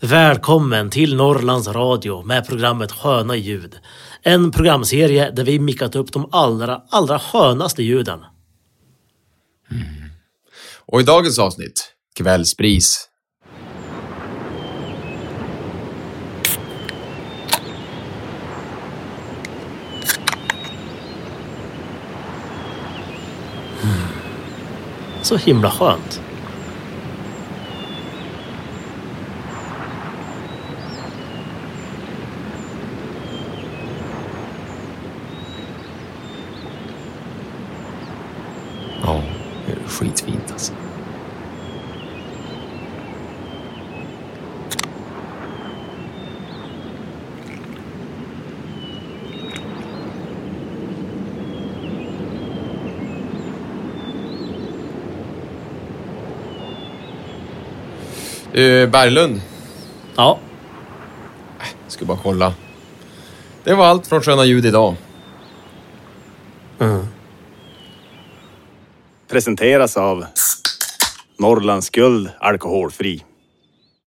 Välkommen till Norrlands Radio med programmet Sköna ljud. En programserie där vi mickat upp de allra, allra skönaste ljuden. Och i dagens avsnitt, kvällspris. Så himla skönt. Ja, det är skitfint alltså. Uh, Berglund, Ja, ska bara kolla. Det var allt från Sköna ljud idag. Presenteras av Norrlands Guld Alkoholfri.